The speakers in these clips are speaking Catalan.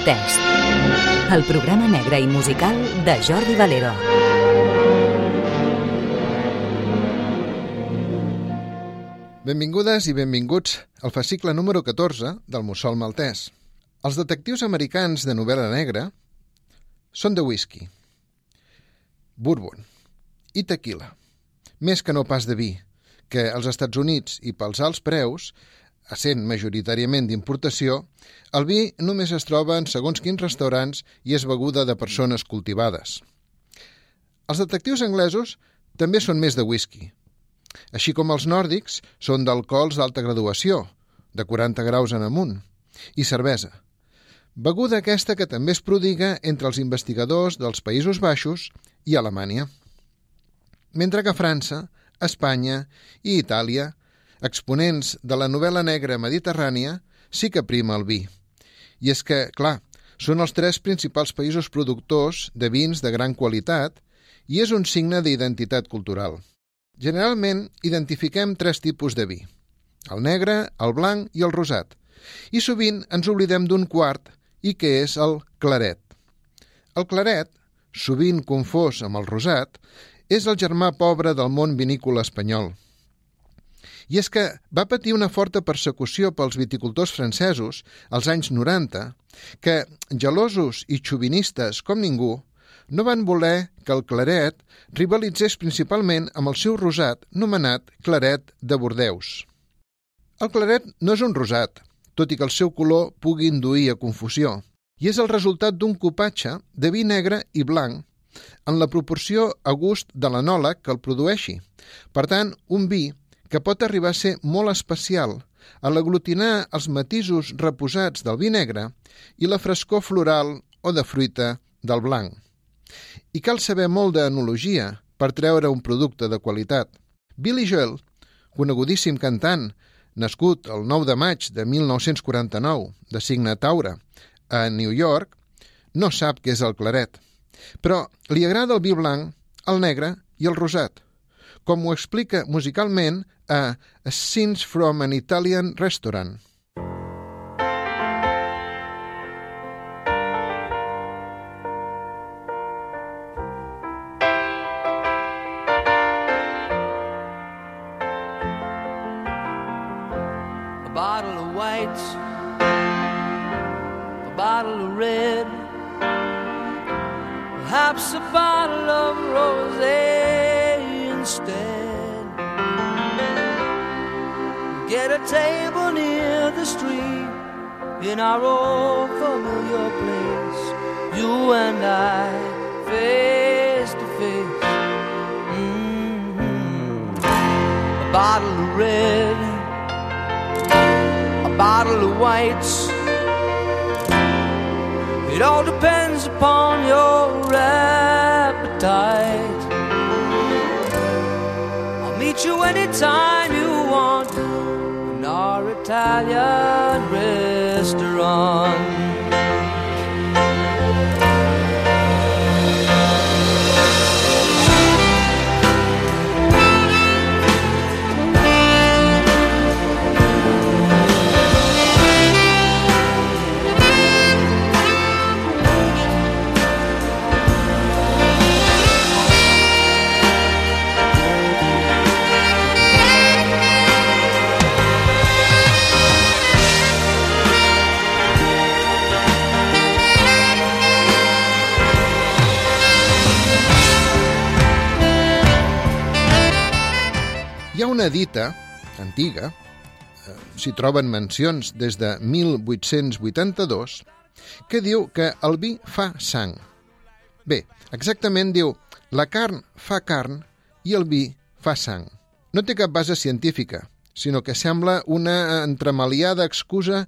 Maltès. El programa negre i musical de Jordi Valero. Benvingudes i benvinguts al fascicle número 14 del Mussol Maltès. Els detectius americans de novel·la negra són de whisky, bourbon i tequila, més que no pas de vi, que als Estats Units i pels alts preus essent majoritàriament d'importació, el vi només es troba en segons quins restaurants i és beguda de persones cultivades. Els detectius anglesos també són més de whisky, així com els nòrdics són d'alcohols d'alta graduació, de 40 graus en amunt, i cervesa. Beguda aquesta que també es prodiga entre els investigadors dels Països Baixos i Alemanya. Mentre que França, Espanya i Itàlia exponents de la novel·la negra mediterrània, sí que prima el vi. I és que, clar, són els tres principals països productors de vins de gran qualitat i és un signe d'identitat cultural. Generalment identifiquem tres tipus de vi, el negre, el blanc i el rosat, i sovint ens oblidem d'un quart i que és el claret. El claret, sovint confós amb el rosat, és el germà pobre del món vinícola espanyol – i és que va patir una forta persecució pels viticultors francesos als anys 90, que, gelosos i xovinistes com ningú, no van voler que el claret rivalitzés principalment amb el seu rosat, nomenat claret de Bordeus. El claret no és un rosat, tot i que el seu color pugui induir a confusió, i és el resultat d'un copatge de vi negre i blanc en la proporció a gust de l'anòleg que el produeixi. Per tant, un vi que pot arribar a ser molt especial a l'aglutinar els matisos reposats del vi negre i la frescor floral o de fruita del blanc. I cal saber molt d'enologia per treure un producte de qualitat. Billy Joel, conegudíssim cantant, nascut el 9 de maig de 1949, de signe Taura, a New York, no sap què és el claret, però li agrada el vi blanc, el negre i el rosat com ho explica musicalment a Scenes from an Italian Restaurant. perhaps a bottle of rosé. Get a table near the street in our old familiar place. You and I, face to face. Mm-hmm. A bottle of red, a bottle of whites. It all depends upon your appetite. I'll meet you anytime Italian restaurant. Una dita antiga, eh, s'hi troben mencions des de 1882, que diu que el vi fa sang. Bé, exactament diu la carn fa carn i el vi fa sang. No té cap base científica, sinó que sembla una entremaliada excusa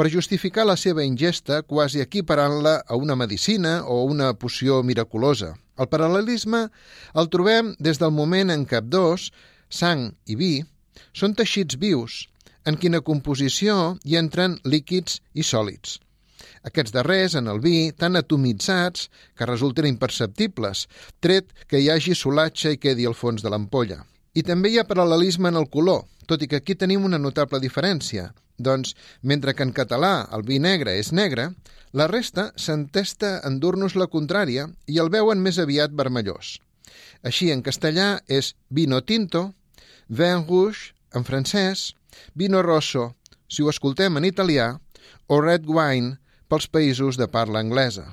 per justificar la seva ingesta quasi equiparant-la a una medicina o una poció miraculosa. El paral·lelisme el trobem des del moment en què dos sang i vi són teixits vius, en quina composició hi entren líquids i sòlids. Aquests darrers, en el vi, tan atomitzats que resulten imperceptibles, tret que hi hagi solatge i quedi al fons de l'ampolla. I també hi ha paral·lelisme en el color, tot i que aquí tenim una notable diferència. Doncs, mentre que en català el vi negre és negre, la resta s'entesta en dur-nos la contrària i el veuen més aviat vermellós. Així, en castellà és vino tinto, vin rouge en francès, vino rosso, si ho escoltem en italià, o red wine pels països de parla anglesa.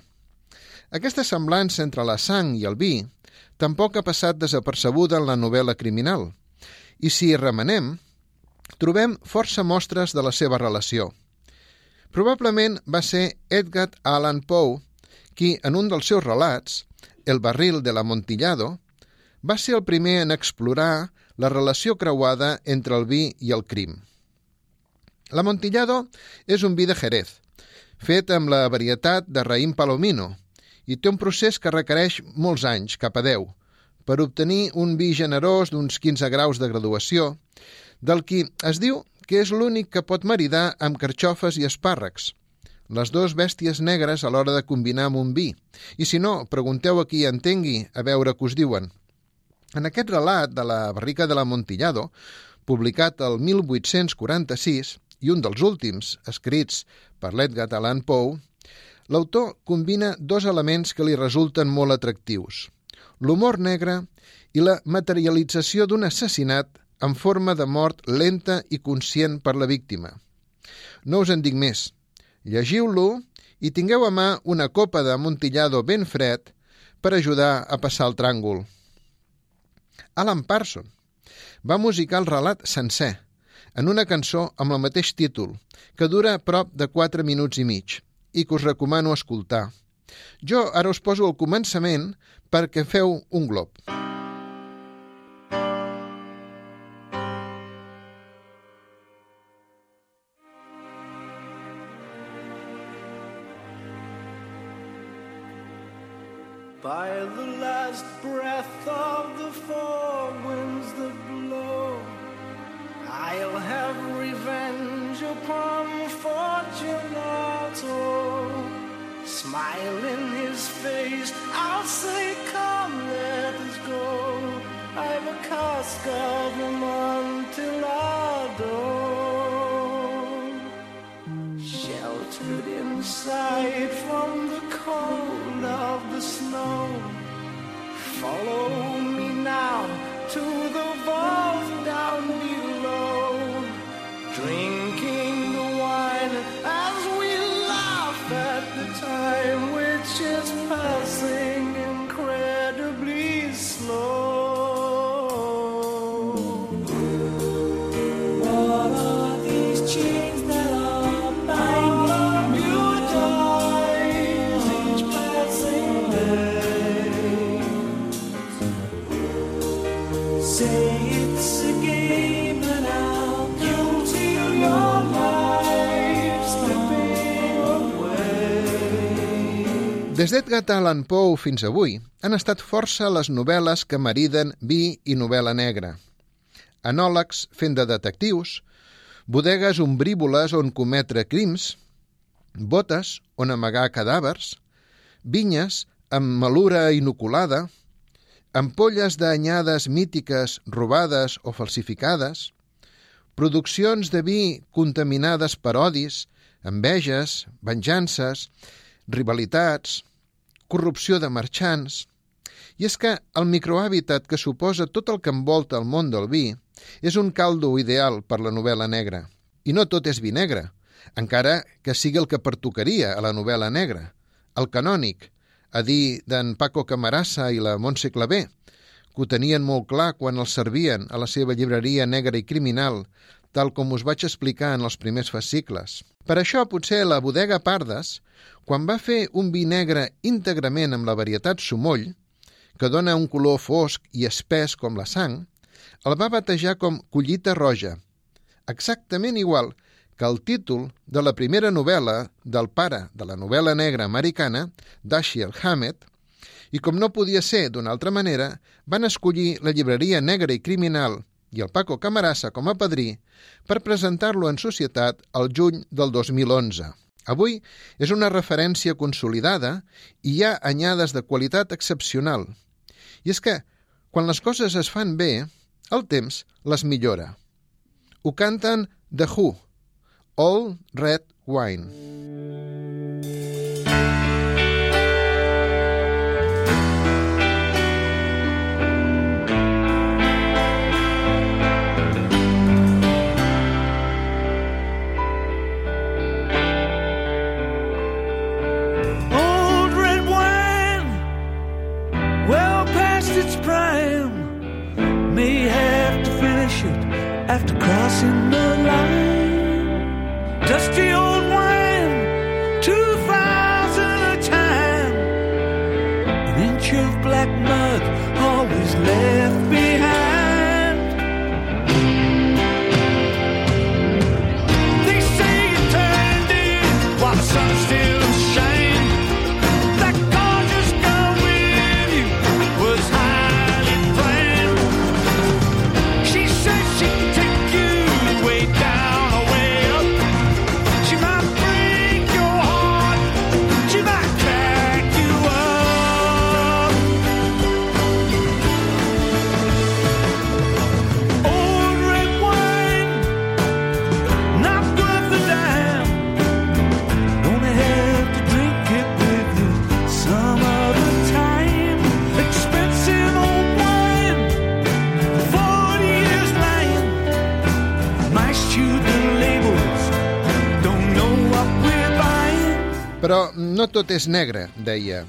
Aquesta semblança entre la sang i el vi tampoc ha passat desapercebuda en la novel·la criminal, i si hi remenem, trobem força mostres de la seva relació. Probablement va ser Edgar Allan Poe qui, en un dels seus relats, El barril de l'Amontillado, va ser el primer en explorar la relació creuada entre el vi i el crim. L'Amontillado és un vi de Jerez, fet amb la varietat de raïm palomino, i té un procés que requereix molts anys, cap a 10, per obtenir un vi generós d'uns 15 graus de graduació, del qui es diu que és l'únic que pot maridar amb carxofes i espàrrecs, les dues bèsties negres a l'hora de combinar amb un vi. I si no, pregunteu a qui entengui a veure què us diuen. En aquest relat de la barrica de l'Amontillado, publicat el 1846 i un dels últims escrits per l'Edgar Allan Poe, l'autor combina dos elements que li resulten molt atractius, l'humor negre i la materialització d'un assassinat en forma de mort lenta i conscient per la víctima. No us en dic més. Llegiu-lo i tingueu a mà una copa de Montillado ben fred per ajudar a passar el tràngol. Alan Parson va musicar el relat sencer, en una cançó amb el mateix títol, que dura prop de 4 minuts i mig, i que us recomano escoltar. Jo ara us poso el començament perquè feu un glob. By last breath of the four winds that blow, I'll have revenge upon Fortunato. Smile in his face, I'll say, Come, let us go. I've a cask of Amontillado. Sheltered inside from the cold of the snow. Follow me now to the vault down below. Drinking the wine as we laugh at the time which is passing Des d'Edgar Allan Poe fins avui han estat força les novel·les que mariden vi i novel·la negra. Anòlegs fent de detectius, bodegues ombrívoles on cometre crims, botes on amagar cadàvers, vinyes amb malura inoculada, ampolles d'anyades mítiques robades o falsificades, produccions de vi contaminades per odis, enveges, venjances, rivalitats, corrupció de marxants... I és que el microhàbitat que suposa tot el que envolta el món del vi és un caldo ideal per la novel·la negra. I no tot és vi negre, encara que sigui el que pertocaria a la novel·la negra. El canònic, a dir d'en Paco Camarassa i la Montse Clavé, que ho tenien molt clar quan els servien a la seva llibreria negra i criminal, tal com us vaig explicar en els primers fascicles. Per això, potser la bodega Pardes, quan va fer un vi negre íntegrament amb la varietat Sumoll, que dona un color fosc i espès com la sang, el va batejar com Collita Roja, exactament igual que el títol de la primera novel·la del pare de la novel·la negra americana, Dashiell Hammett, i com no podia ser d'una altra manera, van escollir la llibreria negra i criminal i el Paco Camarassa com a padrí per presentar-lo en societat el juny del 2011. Avui és una referència consolidada i hi ha anyades de qualitat excepcional. I és que, quan les coses es fan bé, el temps les millora. Ho canten The Who, All Red Wine. Tot és negre, deia.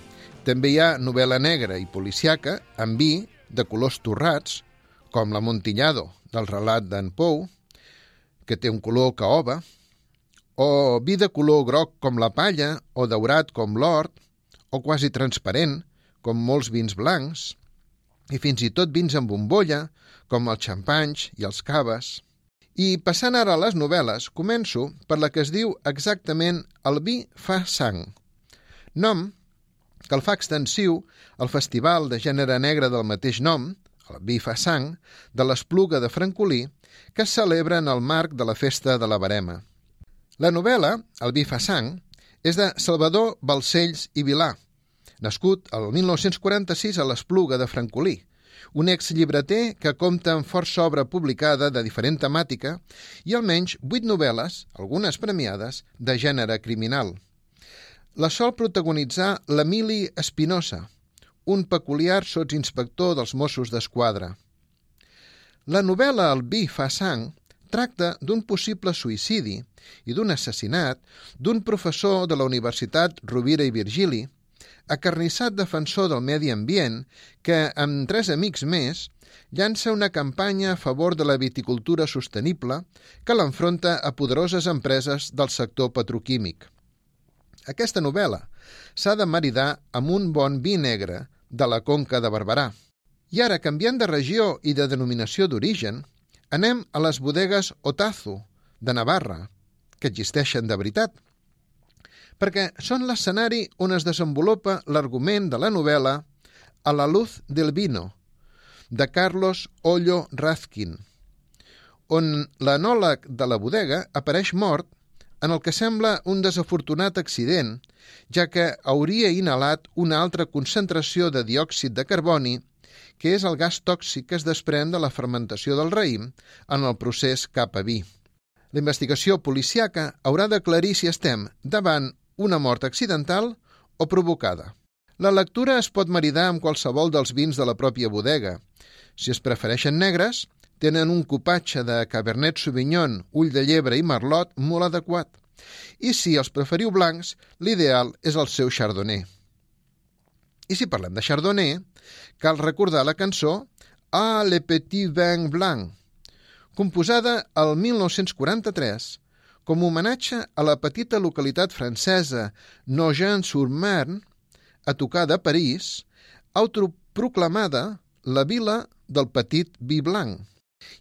També hi ha novel·la negra i policiaca amb vi de colors torrats, com l'Amontillado, del relat d'en Pou, que té un color caoba, o vi de color groc com la palla, o daurat com l'hort, o quasi transparent, com molts vins blancs, i fins i tot vins amb bombolla, com els xampanys i els caves. I passant ara a les novel·les, començo per la que es diu exactament El vi fa sang, nom que el fa extensiu al festival de gènere negre del mateix nom, el vi fa sang, de l'Espluga de Francolí, que es celebra en el marc de la festa de la Barema. La novel·la, El vi fa sang, és de Salvador Balcells i Vilà, nascut el 1946 a l'Espluga de Francolí, un exllibreter que compta amb força obra publicada de diferent temàtica i almenys vuit novel·les, algunes premiades, de gènere criminal. La sol protagonitzar l'Emili Espinosa, un peculiar sotsinspector dels Mossos d'Esquadra. La novel·la El vi fa sang tracta d'un possible suïcidi i d'un assassinat d'un professor de la Universitat Rovira i Virgili, acarnissat defensor del medi ambient que, amb tres amics més, llança una campanya a favor de la viticultura sostenible que l'enfronta a poderoses empreses del sector petroquímic. Aquesta novel·la s'ha de maridar amb un bon vi negre de la Conca de Barberà. I ara, canviant de regió i de denominació d'origen, anem a les bodegues Otazu, de Navarra, que existeixen de veritat, perquè són l'escenari on es desenvolupa l'argument de la novel·la A la luz del vino, de Carlos Ollo Razkin, on l'anòleg de la bodega apareix mort en el que sembla un desafortunat accident, ja que hauria inhalat una altra concentració de diòxid de carboni, que és el gas tòxic que es desprèn de la fermentació del raïm en el procés cap a vi. La investigació policiaca haurà d'aclarir si estem davant una mort accidental o provocada. La lectura es pot maridar amb qualsevol dels vins de la pròpia bodega. Si es prefereixen negres, tenen un copatge de Cabernet Sauvignon, ull de llebre i merlot molt adequat. I si els preferiu blancs, l'ideal és el seu chardonnay. I si parlem de chardonnay, cal recordar la cançó Ah, le petit vin blanc, composada el 1943 com a homenatge a la petita localitat francesa Nogent-sur-Marne, a tocar de París, autoproclamada la vila del petit vi blanc.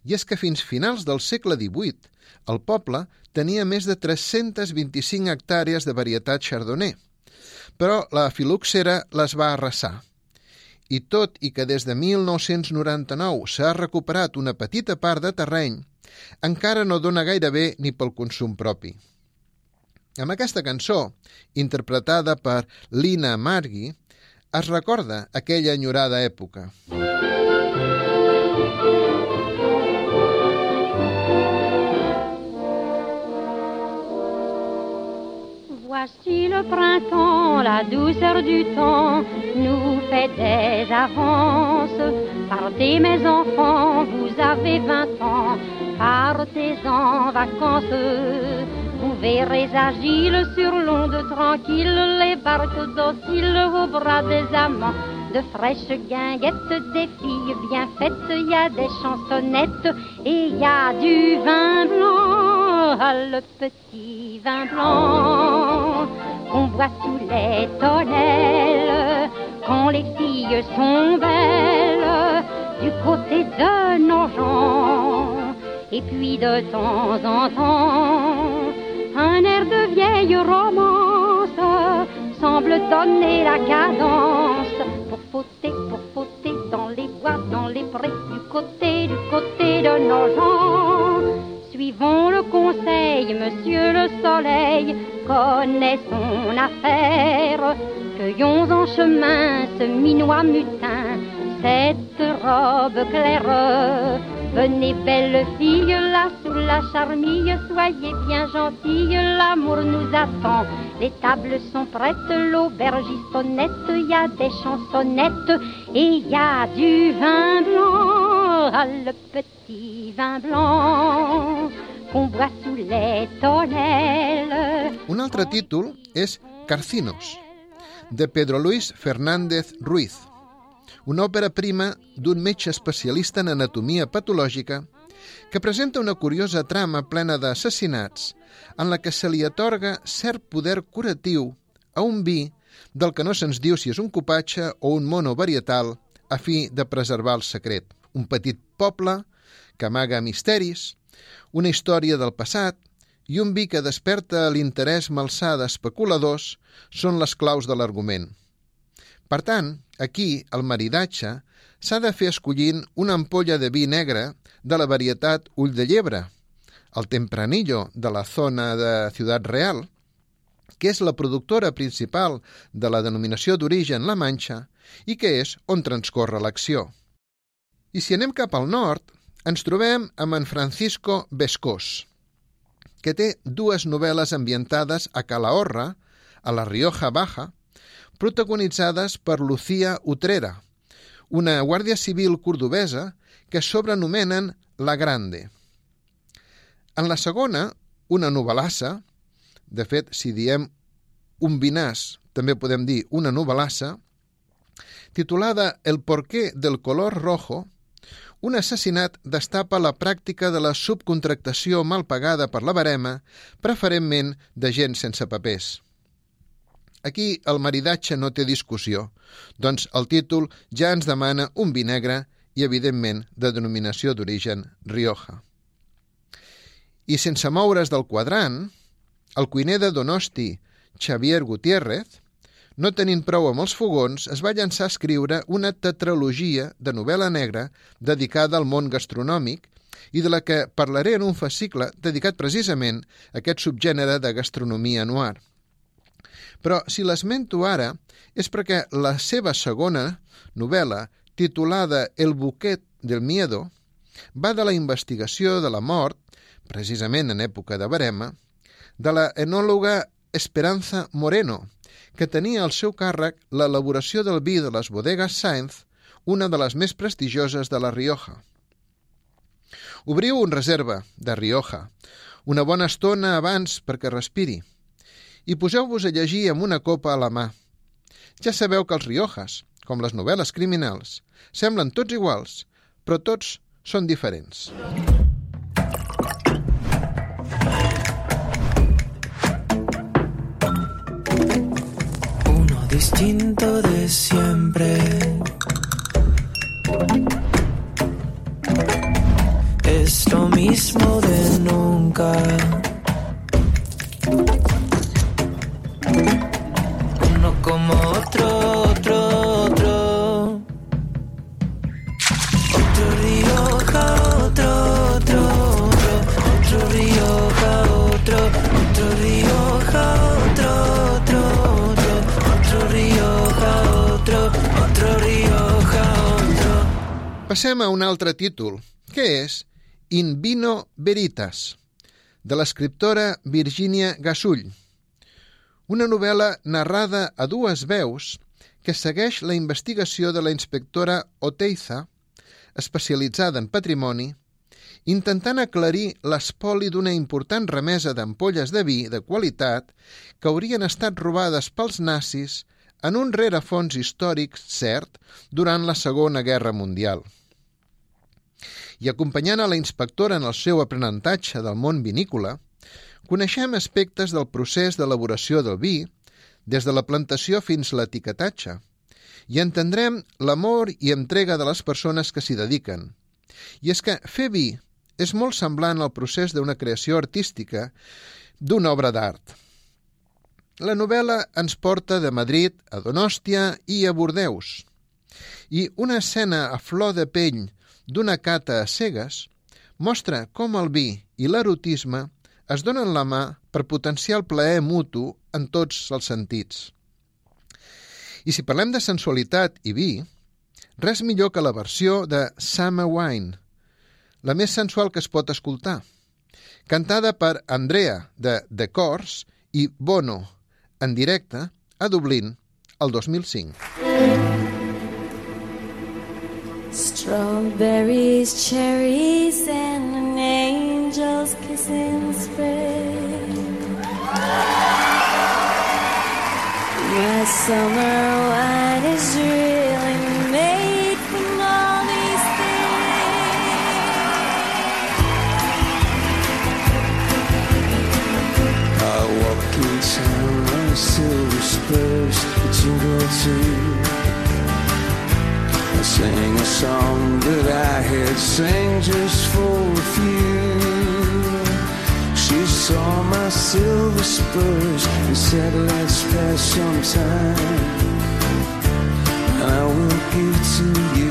I és que fins finals del segle XVIII el poble tenia més de 325 hectàrees de varietat chardonnay, però la filoxera les va arrasar. I tot i que des de 1999 s'ha recuperat una petita part de terreny, encara no dona gaire bé ni pel consum propi. Amb aquesta cançó, interpretada per Lina Margui, es recorda aquella enyorada època. Voici le printemps, la douceur du temps nous fait des avances. Partez mes enfants, vous avez vingt ans, partez en vacances. Vous verrez agiles sur l'onde tranquille, les barques dociles au bras des amants. De fraîches guinguettes, des filles bien faites, il y a des chansonnettes et il y a du vin blanc, ah, le petit vin blanc qu'on boit sous les tonnelles quand les filles sont belles du côté de nos gens. Et puis de temps en temps, un air de vieille romance semble donner la cadence pour fauter, pour fauter dans les bois, dans les prés, du côté, du côté de nos gens. Suivons le conseil, monsieur le soleil, connaît son affaire. Cueillons en chemin ce minois mutin, cette robe claire. Venez belle fille, là sous la charmille, soyez bien gentille, l'amour nous attend. Les tables sont prêtes, l'aubergiste honnête, y a des chansonnettes et y a du vin blanc, ah, le petit vin blanc qu'on boit sous les tonnelles. Un altre títol és Carcinos, de Pedro Luis Fernández Ruiz, una òpera prima d'un metge especialista en anatomia patològica que presenta una curiosa trama plena d'assassinats en la que se li atorga cert poder curatiu a un vi del que no se'ns diu si és un copatge o un mono varietal a fi de preservar el secret. Un petit poble que amaga misteris, una història del passat i un vi que desperta l'interès malsà d'especuladors són les claus de l'argument. Per tant, aquí el maridatge s'ha de fer escollint una ampolla de vi negre de la varietat ull de llebre, el Tempranillo de la zona de Ciutat Real, que és la productora principal de la denominació d'origen La Manxa i que és on transcorre l'acció. I si anem cap al nord, ens trobem amb en Francisco Vescós, que té dues novel·les ambientades a Calahorra, a la Rioja Baja, protagonitzades per Lucía Utrera, una guàrdia civil cordobesa que sobrenomenen La Grande. En la segona, una novel·lassa, de fet, si diem un vinàs, també podem dir una novel·lassa, titulada El porqué del color rojo, un assassinat destapa la pràctica de la subcontractació mal pagada per la barema, preferentment de gent sense papers. Aquí el maridatge no té discussió, doncs el títol ja ens demana un vi negre i, evidentment, de denominació d'origen Rioja. I sense moure's del quadrant, el cuiner de Donosti, Xavier Gutiérrez, no tenint prou amb els fogons, es va llançar a escriure una tetralogia de novel·la negra dedicada al món gastronòmic i de la que parlaré en un fascicle dedicat precisament a aquest subgènere de gastronomia noir. Però si l'esmento ara és perquè la seva segona novel·la, titulada El buquet del miedo, va de la investigació de la mort, precisament en època de barema, de la enòloga Esperanza Moreno, que tenia al seu càrrec l'elaboració del vi de les bodegues Sainz, una de les més prestigioses de la Rioja. Obriu un reserva de Rioja, una bona estona abans perquè respiri, i poseu-vos a llegir amb una copa a la mà. Ja sabeu que els Riojas, com les novel·les criminals, semblen tots iguals, però tots són diferents. Distinto de siempre. Es lo mismo Passem a un altre títol, que és In Vino Veritas, de l'escriptora Virginia Gasull, una novel·la narrada a dues veus que segueix la investigació de la inspectora Oteiza, especialitzada en patrimoni, intentant aclarir l'espoli d'una important remesa d'ampolles de vi de qualitat que haurien estat robades pels nazis en un rerefons històric cert durant la Segona Guerra Mundial. I acompanyant a la inspectora en el seu aprenentatge del món vinícola, coneixem aspectes del procés d'elaboració del vi, des de la plantació fins a l'etiquetatge, i entendrem l'amor i entrega de les persones que s'hi dediquen. I és que fer vi és molt semblant al procés d'una creació artística d'una obra d'art. La novel·la ens porta de Madrid a Donòstia i a Bordeus, i una escena a flor de pell d'una cata a cegues mostra com el vi i l'erotisme es donen la mà per potenciar el plaer mutu en tots els sentits. I si parlem de sensualitat i vi, res millor que la versió de Summer Wine, la més sensual que es pot escoltar, cantada per Andrea de The Course i Bono, en directe a Dublín el 2005. Strawberries, cherries, and an angel's kiss in spring. My summer wine is really made from all these things. I walk in town on silver spurs jingle too. Sing a song that I had sang just for a few. She saw my silver spurs and said, Let's pass some time. I will give to you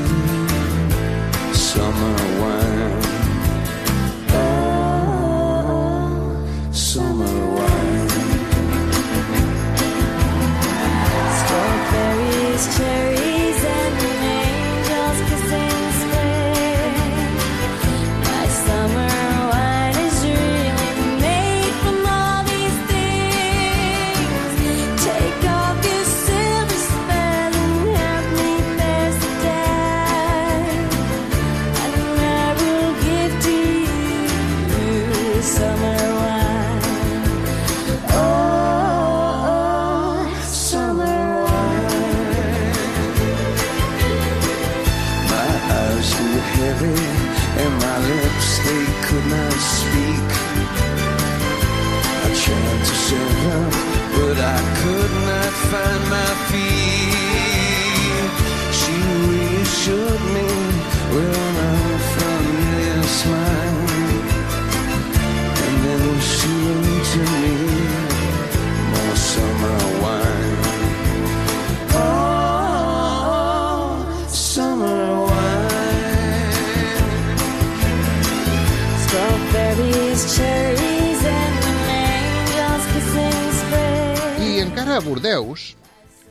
a Bordeus,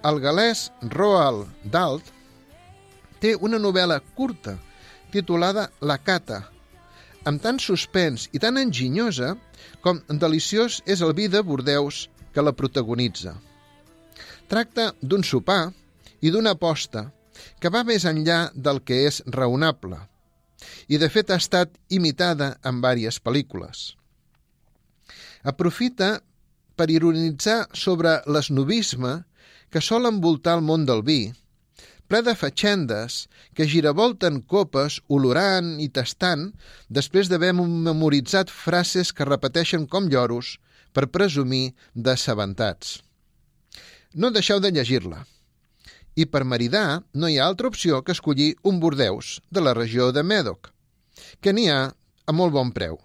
el galès Roald Dahl té una novel·la curta titulada La Cata, amb tant suspens i tan enginyosa com deliciós és el vi de Bordeus que la protagonitza. Tracta d'un sopar i d'una aposta que va més enllà del que és raonable i de fet ha estat imitada en vàries pel·lícules. Aprofita per ironitzar sobre l'esnovisme que sol envoltar el món del vi, ple de fatxendes que giravolten copes olorant i tastant després d'haver memoritzat frases que repeteixen com lloros per presumir d'assabentats. No deixeu de llegir-la. I per maridar no hi ha altra opció que escollir un Bordeus de la regió de Médoc, que n'hi ha a molt bon preu.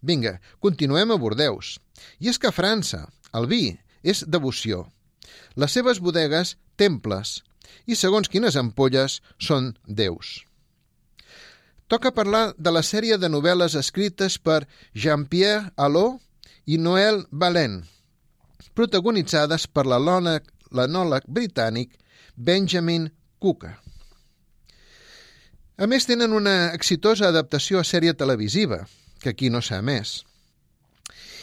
Vinga, continuem a Bordeus. I és que a França el vi és devoció. Les seves bodegues, temples, i segons quines ampolles són déus. Toca parlar de la sèrie de novel·les escrites per Jean-Pierre Allot i Noël Valent, protagonitzades per l'anòleg britànic Benjamin Cooker. A més, tenen una exitosa adaptació a sèrie televisiva, que aquí no s'ha emès.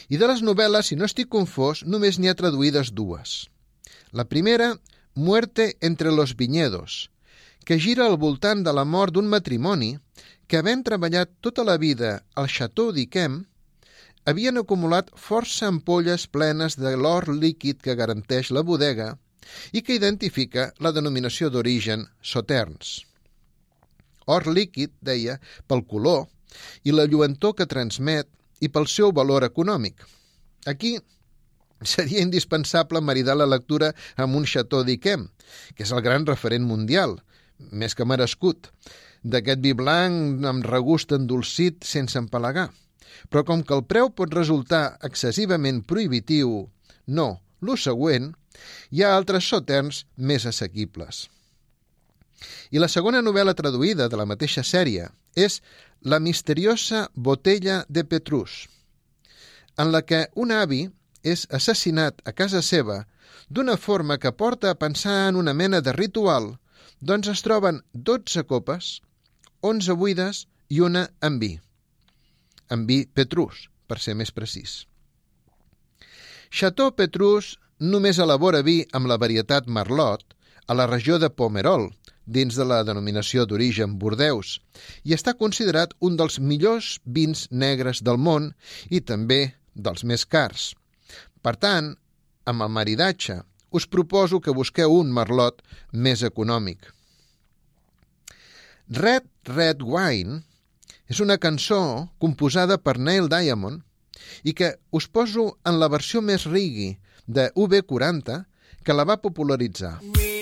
I de les novel·les, si no estic confós, només n'hi ha traduïdes dues. La primera, Muerte entre los viñedos, que gira al voltant de la mort d'un matrimoni que, havent treballat tota la vida al Chateau d'Yquem, havien acumulat força ampolles plenes de l'or líquid que garanteix la bodega i que identifica la denominació d'origen Sauternes. Or líquid, deia, pel color i la lluentor que transmet i pel seu valor econòmic. Aquí seria indispensable maridar la lectura amb un Chateau d'Yquem, que és el gran referent mundial, més que merescut, d'aquest vi blanc amb regust endolcit sense empalagar. Però com que el preu pot resultar excessivament prohibitiu, no, lo següent, hi ha altres soterns més assequibles. I la segona novel·la traduïda de la mateixa sèrie és La misteriosa botella de Petrus, en la que un avi és assassinat a casa seva d'una forma que porta a pensar en una mena de ritual, doncs es troben 12 copes, 11 buides i una amb vi. Amb vi Petrus, per ser més precís. Chateau Petrus només elabora vi amb la varietat Merlot a la regió de Pomerol, dins de la denominació d'origen Bordeus, i està considerat un dels millors vins negres del món i també dels més cars. Per tant, amb el maridatge, us proposo que busqueu un merlot més econòmic. Red Red Wine és una cançó composada per Neil Diamond i que us poso en la versió més rigui de UB40 que la va popularitzar. Goes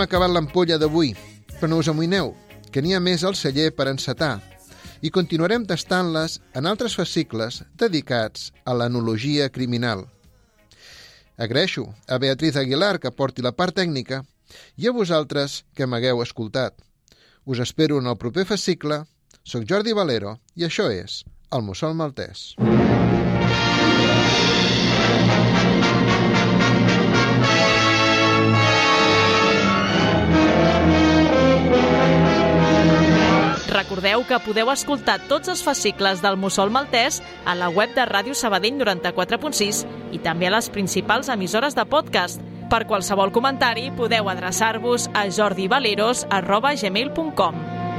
hem acabat l'ampolla d'avui, però no us amoïneu, que n'hi ha més al celler per encetar, i continuarem tastant-les en altres fascicles dedicats a l'enologia criminal. Agraeixo a Beatriz Aguilar que porti la part tècnica i a vosaltres que m'hagueu escoltat. Us espero en el proper fascicle. Soc Jordi Valero i això és El Mussol Maltès. Recordeu que podeu escoltar tots els fascicles del Mussol Maltès a la web de Ràdio Sabadell 94.6 i també a les principals emissores de podcast. Per qualsevol comentari podeu adreçar-vos a jordivaleros.gmail.com